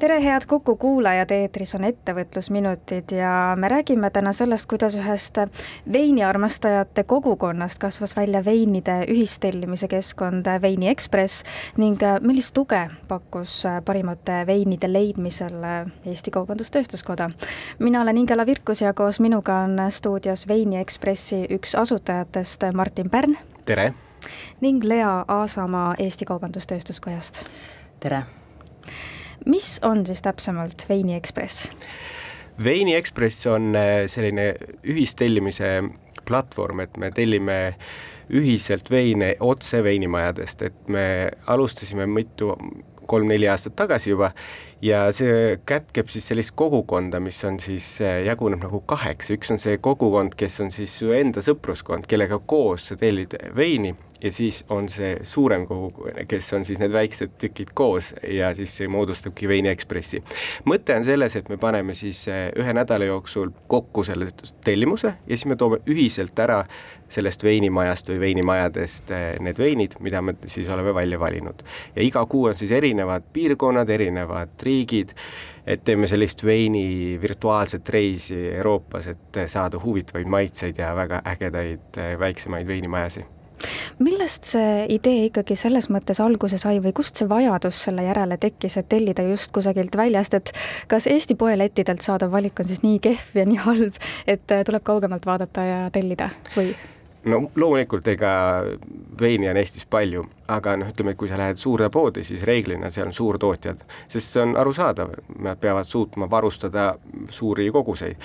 tere, head Kuku kuulajad, eetris on Ettevõtlusminutid ja me räägime täna sellest, kuidas ühest veiniarmastajate kogukonnast kasvas välja veinide ühistellimise keskkond Veini Ekspress ning millist tuge pakkus parimate veinide leidmisel Eesti Kaubandus-Tööstuskoda. mina olen Ingela Virkus ja koos minuga on stuudios Veini Ekspressi üks asutajatest Martin Pärn. tere! ning Lea Aasamaa Eesti Kaubandus-Tööstuskojast. tere! Mis on siis täpsemalt Veini Ekspress? veini Ekspress on äh, selline ühistellimise platvorm, et me tellime ühiselt veine otse veinimajadest, et me alustasime mitu, kolm-neli aastat tagasi juba ja see kätkeb siis sellist kogukonda, mis on siis, äh, jaguneb nagu kaheks, üks on see kogukond, kes on siis su enda sõpruskond, kellega koos sa tellid veini ja siis on see suurem kogukond, kes on siis need väiksed tükid koos ja siis see moodustabki Veini Ekspressi. mõte on selles, et me paneme siis eh, ühe nädala jooksul kokku selle tellimuse ja siis me toome ühiselt ära sellest veinimajast või veinimajadest eh, need veinid, mida me siis oleme välja valinud. ja iga kuu on siis erinevad piirkonnad, erinevad riigid, et teeme sellist veini virtuaalset reisi Euroopas, et saada huvitavaid maitseid ja väga ägedaid eh, väiksemaid veinimajasid millest see idee ikkagi selles mõttes alguse sai või kust see vajadus selle järele tekkis, et tellida just kusagilt väljast, et kas Eesti poelettidelt saadav valik on siis nii kehv ja nii halb, et äh, tuleb kaugemalt vaadata ja tellida või? no loomulikult, ega veini on Eestis palju, aga noh, ütleme, et kui sa lähed suurde poodi, siis reeglina seal on suurtootjad, sest see on arusaadav, nad peavad suutma varustada suuri koguseid.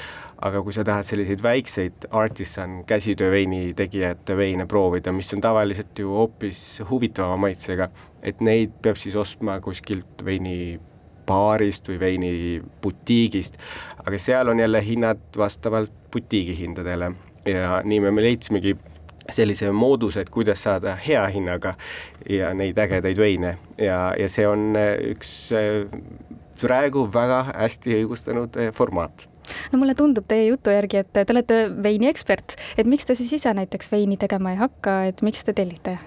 Aga kui sa tahad selliseid väikseid artisan käsitööveini tegijate veine proovida, mis on tavaliselt ju hoopis huvitavama maitsega, et neid peab siis ostma kuskilt veini baarist või veinibutiigist, aga seal on jälle hinnad vastavalt butiigi hindadele. Ja nii me, me leidsimegi sellise mooduse, et kuidas saada hea hinnaga ja neid ägedaid veine. Ja, ja see on üks äh, praegu väga hästi õigustunud äh, formaat no mulle tundub teie jutu järgi, et te olete veini ekspert, et miks te siis ise näiteks veini tegema ei hakka, et miks te tellite?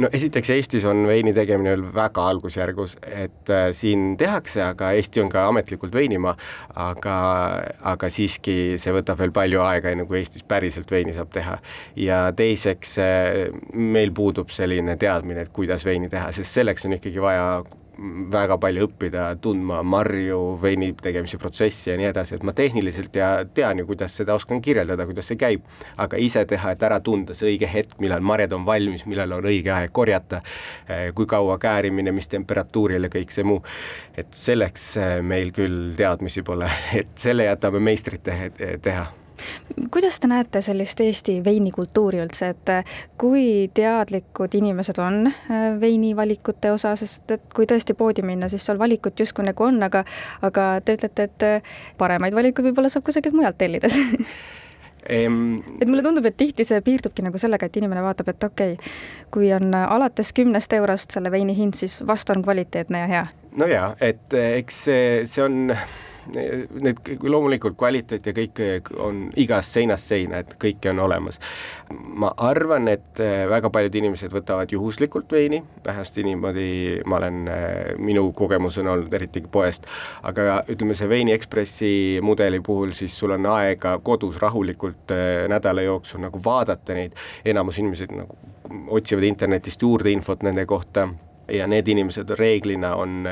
no esiteks Eestis on veini tegemine veel väga algusjärgus, et äh, siin tehakse, aga Eesti on ka ametlikult veinimaa, aga, aga siiski see võtab veel palju aega, enne kui Eestis päriselt veini saab teha. ja teiseks äh, meil puudub selline teadmine, et kuidas veini teha, sest selleks on ikkagi vaja väga palju õppida, tundma marju, veini tegemise protsessi ja nii edasi, et ma tehniliselt ja tean ju, kuidas seda oskan kirjeldada, kuidas see käib, aga ise teha, et ära tunda see õige hetk, millal marjad on valmis, millal on õige aeg korjata, eh, kui kaua käärimine, mis temperatuuril ja kõik see muu, et selleks eh, meil küll teadmisi pole, et selle jätame meistrite teha kuidas te näete sellist Eesti veinikultuuri üldse, et äh, kui teadlikud inimesed on äh, veinivalikute osas, sest et kui tõesti poodi minna, siis seal valikut justkui nagu on, aga aga te ütlete, et äh, paremaid valikuid võib-olla saab kusagilt mujalt tellides Ehm... et mulle tundub, et tihti see piirdubki nagu sellega, et inimene vaatab, et okei okay,, kui on alates kümnest eurost selle veini hind, siis vast on kvaliteetne ja hea. no jaa, et eks see, see on need loomulikult kvaliteet ja kõik on igast seinast seina, et kõike on olemas. ma arvan, et äh, väga paljud inimesed võtavad juhuslikult veini, vähemasti niimoodi ma olen, äh, minu kogemus on olnud eriti poest, aga ütleme, see Veini Ekspressi mudeli puhul siis sul on aega kodus rahulikult nädala jooksul nagu vaadata neid, enamus inimesed nagu otsivad internetist juurde infot nende kohta ja need inimesed reeglina on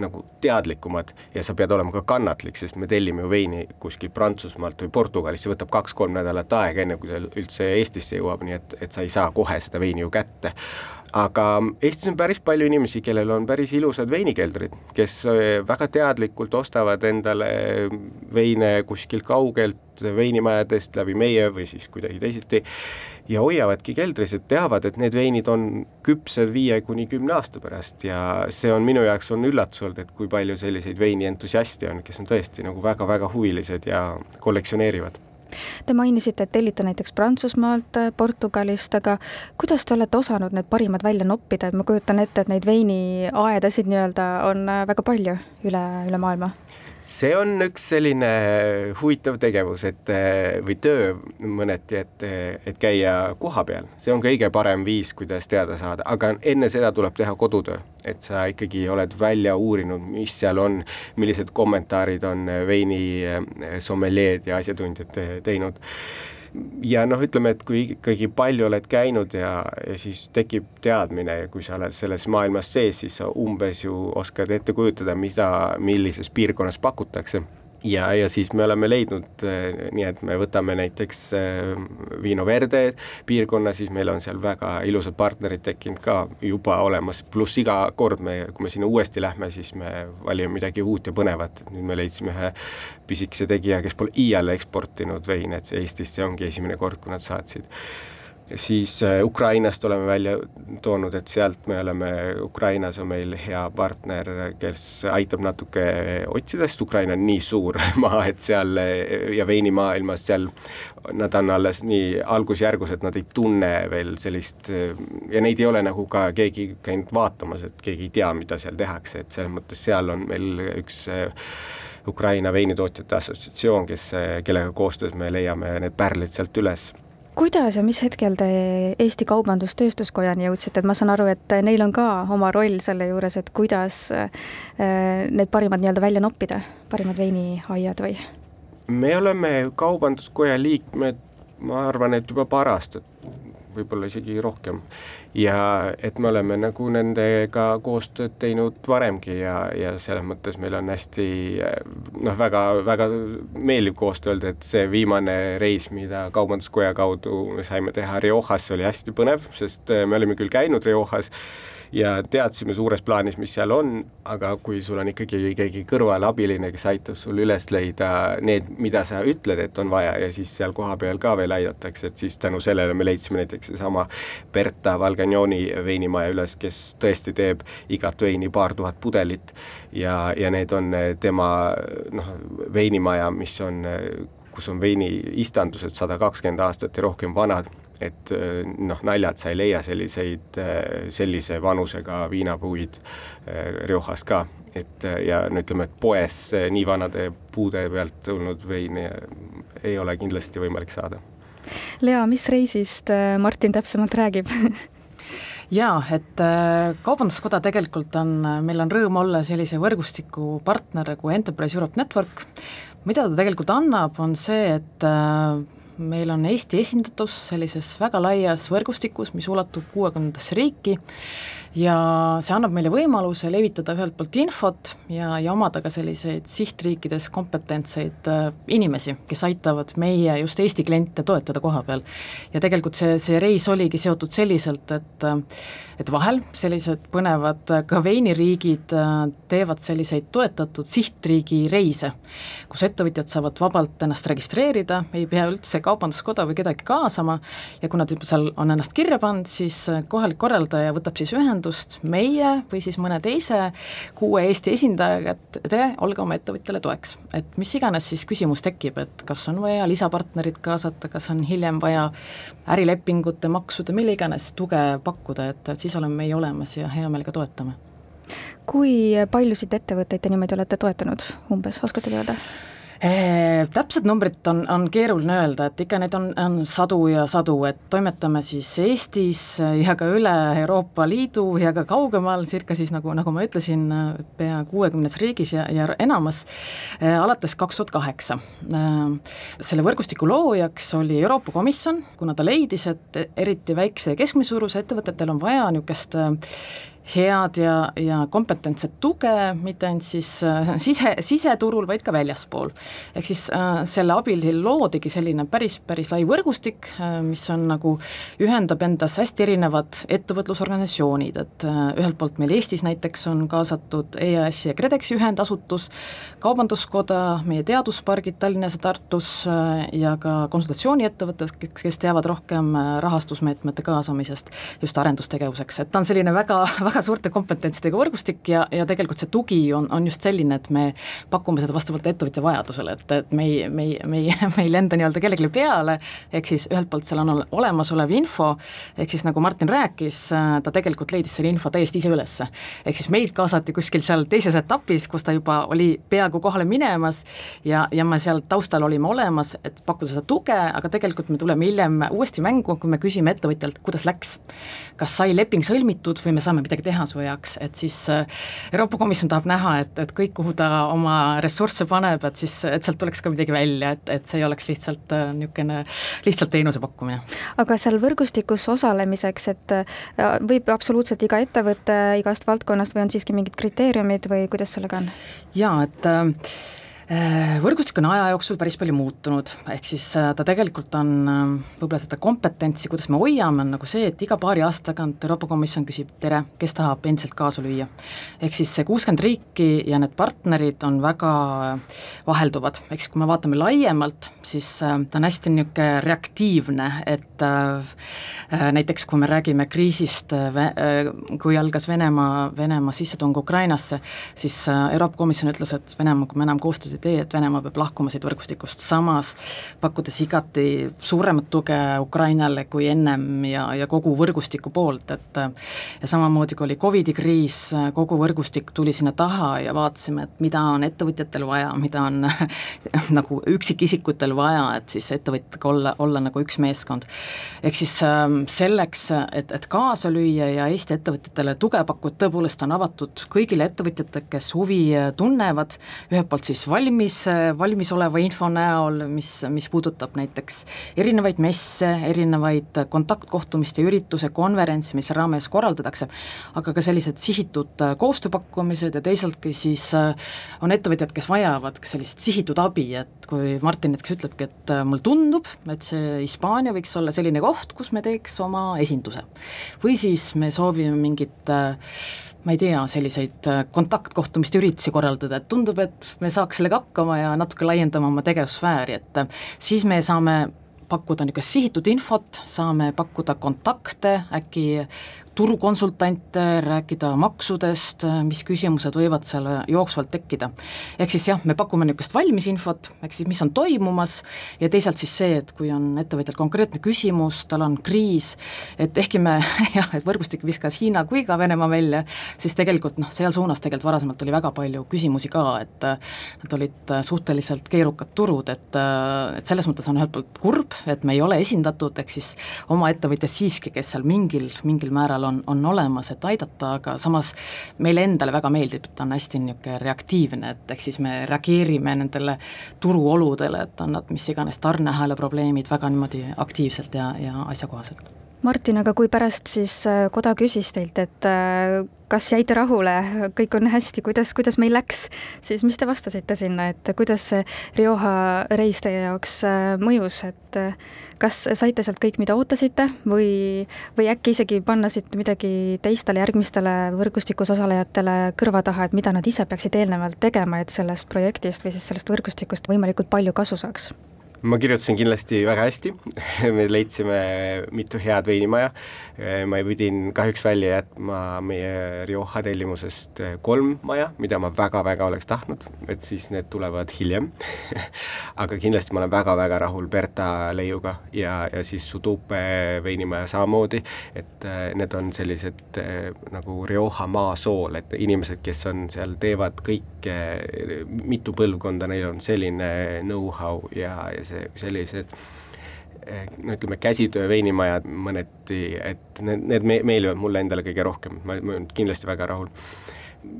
nagu teadlikumad ja sa pead olema ka kannatlik, sest me tellime ju veini kuskilt Prantsusmaalt või Portugalist, see võtab kaks-kolm nädalat aega, enne kui ta üldse Eestisse jõuab, nii et, et sa ei saa kohe seda veini ju kätte aga Eestis on päris palju inimesi, kellel on päris ilusad veinikeldrid, kes äh, väga teadlikult ostavad endale veine kuskilt kaugelt veinimajadest läbi meie või siis kuidagi teisiti ja hoiavadki keldris, et teavad, et need veinid on küpsed viie kuni kümne aasta pärast. Ja see on minu jaoks on üllatus olnud, et kui palju selliseid veini entusiaste on, kes on tõesti nagu väga-väga huvilised ja kollektsioneerivad Te mainisite, et tellite näiteks Prantsusmaalt, Portugalist, aga kuidas te olete osanud need parimad välja noppida, et ma kujutan ette, et neid veiniaedasid nii-öelda on väga palju üle, üle maailma? See on üks selline huvitav tegevus, et või töö mõneti, et, et käia kohapeal, see on kõige parem viis, kuidas teada saada, aga enne seda tuleb teha kodutöö, et sa ikkagi oled välja uurinud, mis seal on, millised kommentaarid on veini sommeljeed ja asjatundjad teinud ja noh, ütleme, et kui ikkagi palju oled käinud ja, ja siis tekib teadmine ja kui sa oled selles maailmas sees, siis sa umbes ju oskad ette kujutada, mida, millises piirkonnas pakutakse ja, ja siis me oleme leidnud äh, nii, et me võtame näiteks äh, Vino Verde piirkonna, siis meil on seal väga ilusad partnerid tekkinud ka juba olemas, pluss iga kord me, kui me sinna uuesti lähme, siis me valime midagi uut ja põnevat, et nüüd me leidsime ühe pisikese tegija, kes pole iial eksportinud veine, et see Eestisse ongi esimene kord, kui nad saatsid siis äh, Ukrainast oleme välja toonud, et sealt me oleme, Ukrainas on meil hea partner, kes aitab natuke otsida, sest Ukraina on nii suur maa, et seal ja veinimaailmas seal nad on alles nii algusjärgus, et nad ei tunne veel sellist ja neid ei ole nagu ka keegi käinud vaatamas, et keegi ei tea, mida seal tehakse, et selles mõttes seal on meil üks Ukraina veinitootjate assotsiatsioon, kes, kellega koostöös me leiame need pärlid sealt üles kuidas ja mis hetkel te Eesti Kaubandus-Tööstuskojani jõudsite, et ma saan aru, et neil on ka oma roll selle juures, et kuidas äh, need parimad nii-öelda välja noppida, parimad veiniaiad või? me oleme Kaubanduskoja liikmed, ma arvan, et juba paar aastat, võib-olla isegi rohkem ja et me oleme nagu nendega koostööd teinud varemgi ja, ja selles mõttes meil on hästi noh, väga, väga meeldiv koostöö öelda, et see viimane reis, mida Kaubanduskoja kaudu me saime teha Riojasse, oli hästi põnev, sest me olime küll käinud Riojas ja teadsime suures plaanis, mis seal on, aga kui sul on ikkagi keegi kõrval abiline, kes aitab sul üles leida need, mida sa ütled, et on vaja ja siis seal kohapeal ka veel aidatakse, et siis tänu sellele me leidsime näiteks seesama Berta Valgagnoni veinimaja üles, kes tõesti teeb igat veini paar tuhat pudelit. Ja, ja need on tema noh, veinimaja, mis on kus on veiniistandused sada kakskümmend aastat ja rohkem vanad et äh, noh, naljad, sa ei leia selliseid, äh, sellise vanusega viinapuid äh, Riojas ka, et ja no ütleme, et poes nii vanade puude pealt tulnud veini ei ole kindlasti võimalik saada. Lea, mis reisist Martin täpsemalt räägib? Jaa, et Kaubanduskoda tegelikult on, meil on rõõm olla sellise võrgustiku partner nagu Enterprise Europe Network, mida ta tegelikult annab, on see, et meil on Eesti esindatus sellises väga laias võrgustikus, mis ulatub kuuekümnendasse riiki ja see annab meile võimaluse levitada ühelt poolt infot ja, ja omada ka selliseid sihtriikides kompetentseid äh, inimesi, kes aitavad meie just Eesti kliente toetada koha peal. ja tegelikult see, see reis oligi seotud selliselt, et äh, et vahel sellised põnevad äh, ka veiniriigid äh, teevad selliseid toetatud sihtriigi reise, kus ettevõtjad saavad vabalt ennast registreerida, ei pea üldse Kaubanduskoda või kedagi kaasama ja kui nad juba seal on ennast kirja pannud, siis kohalik korraldaja võtab siis ühendust ühendust meie või siis mõne teise kuue Eesti esindajaga, et tere, olge oma ettevõtjale toeks. et mis iganes siis küsimus tekib, et kas on vaja lisapartnerit kaasata, kas on hiljem vaja ärilepingute, maksude, mille iganes tuge pakkuda, et, et siis oleme meie olemas ja hea meelega toetame. kui paljusid ettevõtteid te niimoodi olete toetanud umbes, oskate teada? Täpset numbrit on, on keeruline öelda, et ikka neid on, on sadu ja sadu, et toimetame siis Eestis ja ka üle Euroopa Liidu ja ka kaugemal, circa siis nagu, nagu ma ütlesin, pea kuuekümnes riigis ja, ja enamas, alates kaks tuhat kaheksa. Selle võrgustiku loojaks oli Euroopa Komisjon, kuna ta leidis, et eriti väikse ja keskmise suuruse ettevõtetel on vaja niisugust head ja, ja kompetentset tuge, mitte ainult siis äh, sise, siseturul, vaid ka väljaspool. ehk siis äh, selle abil loodigi selline päris, päris lai võrgustik äh,, mis on nagu, ühendab endas hästi erinevad ettevõtlusorganisatsioonid, et äh, ühelt poolt meil Eestis näiteks on kaasatud EAS-i ja KredExi ühendasutus, Kaubanduskoda, meie teaduspargid Tallinnas ja Tartus äh, ja ka konsultatsiooniettevõtted, kes teavad rohkem äh, rahastusmeetmete kaasamisest just arendustegevuseks, et ta on selline väga, väga väga suurte kompetentsidega võrgustik ja, ja tegelikult see tugi on, on just selline, et me pakume seda vastavalt ettevõtja vajadusele, et, et me ei, me ei, me ei, me ei lenda nii-öelda kellelegi peale, ehk siis ühelt poolt seal on olemasolev info, ehk siis nagu Martin rääkis, ta tegelikult leidis selle info täiesti ise üles. ehk siis meid kaasati kuskil seal teises etapis, kus ta juba oli peaaegu kohale minemas ja, ja me seal taustal olime olemas, et pakkuda seda tuge, aga tegelikult me tuleme hiljem uuesti mängu, kui me küsime ettevõtjalt, kuidas läks. kas sai leping sõlmitud või me saame midagi teha su heaks, et siis äh, Euroopa Komisjon tahab näha, et, et kõik, kuhu ta oma ressursse paneb, et siis, et sealt tuleks ka midagi välja, et, et see ei oleks lihtsalt äh, niisugune lihtsalt teenuse pakkumine. aga seal võrgustikus osalemiseks, et äh, võib absoluutselt iga ettevõte igast valdkonnast või on siiski mingid kriteeriumid või kuidas sellega on? jaa, et Äh, võrgustik on aja jooksul päris palju muutunud, ehk siis äh, ta tegelikult on äh, võib-olla seda kompetentsi, kuidas me hoiame, on nagu see, et iga paari aasta tagant Euroopa Komisjon küsib, tere, kes tahab endiselt kaasa lüüa. ehk siis see kuuskümmend riiki ja need partnerid on väga vahelduvad, ehk siis kui me vaatame laiemalt, siis ta on hästi niisugune reaktiivne, et näiteks kui me räägime kriisist, kui algas Venemaa, Venemaa sissetung Ukrainasse, siis Euroopa Komisjon ütles, et Venemaaga me enam koostööd ei tee, et Venemaa peab lahkuma siit võrgustikust, samas pakkudes igati suuremat tuge Ukrainale kui ennem ja, ja kogu võrgustiku poolt, et ja samamoodi, kui oli Covidi kriis, kogu võrgustik tuli sinna taha ja vaatasime, et mida on ettevõtjatel vaja, mida on nagu üksikisikutel vaja, et siis ettevõtjatega olla, olla nagu üks meeskond. ehk siis ähm, selleks, et, et kaasa lüüa ja Eesti ettevõtjatele tuge pakkuda, tõepoolest on avatud kõigile ettevõtjatele, kes huvi tunnevad, ühelt poolt siis valmis valmis, valmisoleva info näol, mis, mis puudutab näiteks erinevaid messe, erinevaid kontaktkohtumiste ürituse, konverentse, mis raames korraldatakse, aga ka sellised sihitud koostööpakkumised ja teisaltki siis äh, on ettevõtjad, kes vajavad ka sellist sihitud abi, et kui Martin näiteks ütlebki, et äh, mulle tundub, et see Hispaania võiks olla selline koht, kus me teeks oma esinduse. või siis me soovime mingit äh, ma ei tea, selliseid äh, kontaktkohtumiste üritusi korraldada, et tundub, et me saaks sellega hakkama ja natuke laiendama oma tegevussfääri, et äh, siis me saame pakkuda niisugust sihitud infot, saame pakkuda kontakte, äkki turukonsultante, rääkida maksudest, mis küsimused võivad seal jooksvalt tekkida. ehk siis jah, me pakume niisugust valmisinfot, ehk siis mis on toimumas, ja teisalt siis see, et kui on ettevõtjal konkreetne küsimus, tal on kriis, et ehkki me jah, et võrgustik viskas Hiina kui ka Venemaa välja, siis tegelikult noh, seal suunas tegelikult varasemalt oli väga palju küsimusi ka, et nad olid suhteliselt keerukad turud, et et selles mõttes on ühelt poolt kurb, et me ei ole esindatud, ehk siis oma ettevõtjad siiski, kes seal mingil, mingil määral seal on, on olemas, et aidata, aga samas meile endale väga meeldib, ta on hästi niisugune reaktiivne, et ehk siis me reageerime nendele turuoludele, et on nad mis iganes tarneahela probleemid väga niimoodi aktiivselt ja, ja asjakohaselt Martin, aga kui pärast siis äh, koda küsis teilt, et äh, kas jäite rahule, kõik on hästi, kuidas, kuidas meil läks, siis mis te vastasite sinna, et kuidas see Rioja reis teie jaoks äh, mõjus, et kas saite sealt kõik, mida ootasite või, või äkki isegi panna siit midagi teistele järgmistele võrgustikus osalejatele kõrva taha, et mida nad ise peaksid eelnevalt tegema, et sellest projektist või siis sellest võrgustikust võimalikult palju kasu saaks? Ma kirjutasin kindlasti väga hästi. Me leidsime mitu head veinimaja, ma pidin kahjuks välja jätma meie Rioja tellimusest kolm maja, mida ma väga-väga oleks tahtnud, et siis need tulevad hiljem. Aga kindlasti ma olen väga-väga rahul Berta leiuga ja, ja siis Sudupe veinimaja samamoodi, et äh, need on sellised äh, nagu Rioja maasool, et inimesed, kes on seal, teevad kõike, mitu põlvkonda, neil on selline know-how ja, ja see see, sellised eh, no ütleme, käsitöö veinimajad mõneti, et need, need me-, meeldivad mulle endale kõige rohkem, ma, olen kindlasti väga rahul.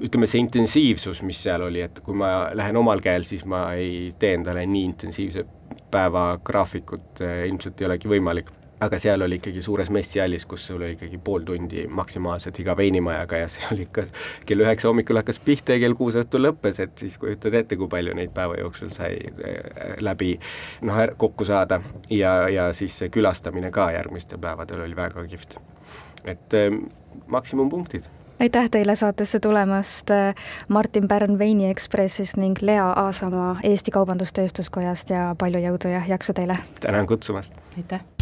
ütleme, see intensiivsus, mis seal oli, et kui ma lähen omal käel, siis ma ei tee endale nii intensiivse päevagraafikut, eh, ilmselt ei olegi võimalik aga seal oli ikkagi suures messihallis, kus sul oli ikkagi pool tundi maksimaalselt iga veinimajaga ja see oli ikka kell üheksa hommikul hakkas pihta ja kell kuus õhtul lõppes, et siis kujutad ette, kui palju neid päeva jooksul sai äh, läbi noh, kokku saada ja, ja siis see külastamine ka järgmistel päevadel oli väga kihvt. et äh, maksimumpunktid aitäh teile saatesse tulemast, äh, Martin Pärn Veini Ekspressist ning Lea Aasamaa Eesti Kaubandus-Tööstuskojast ja palju jõudu ja jaksu teile! tänan kutsumast! aitäh!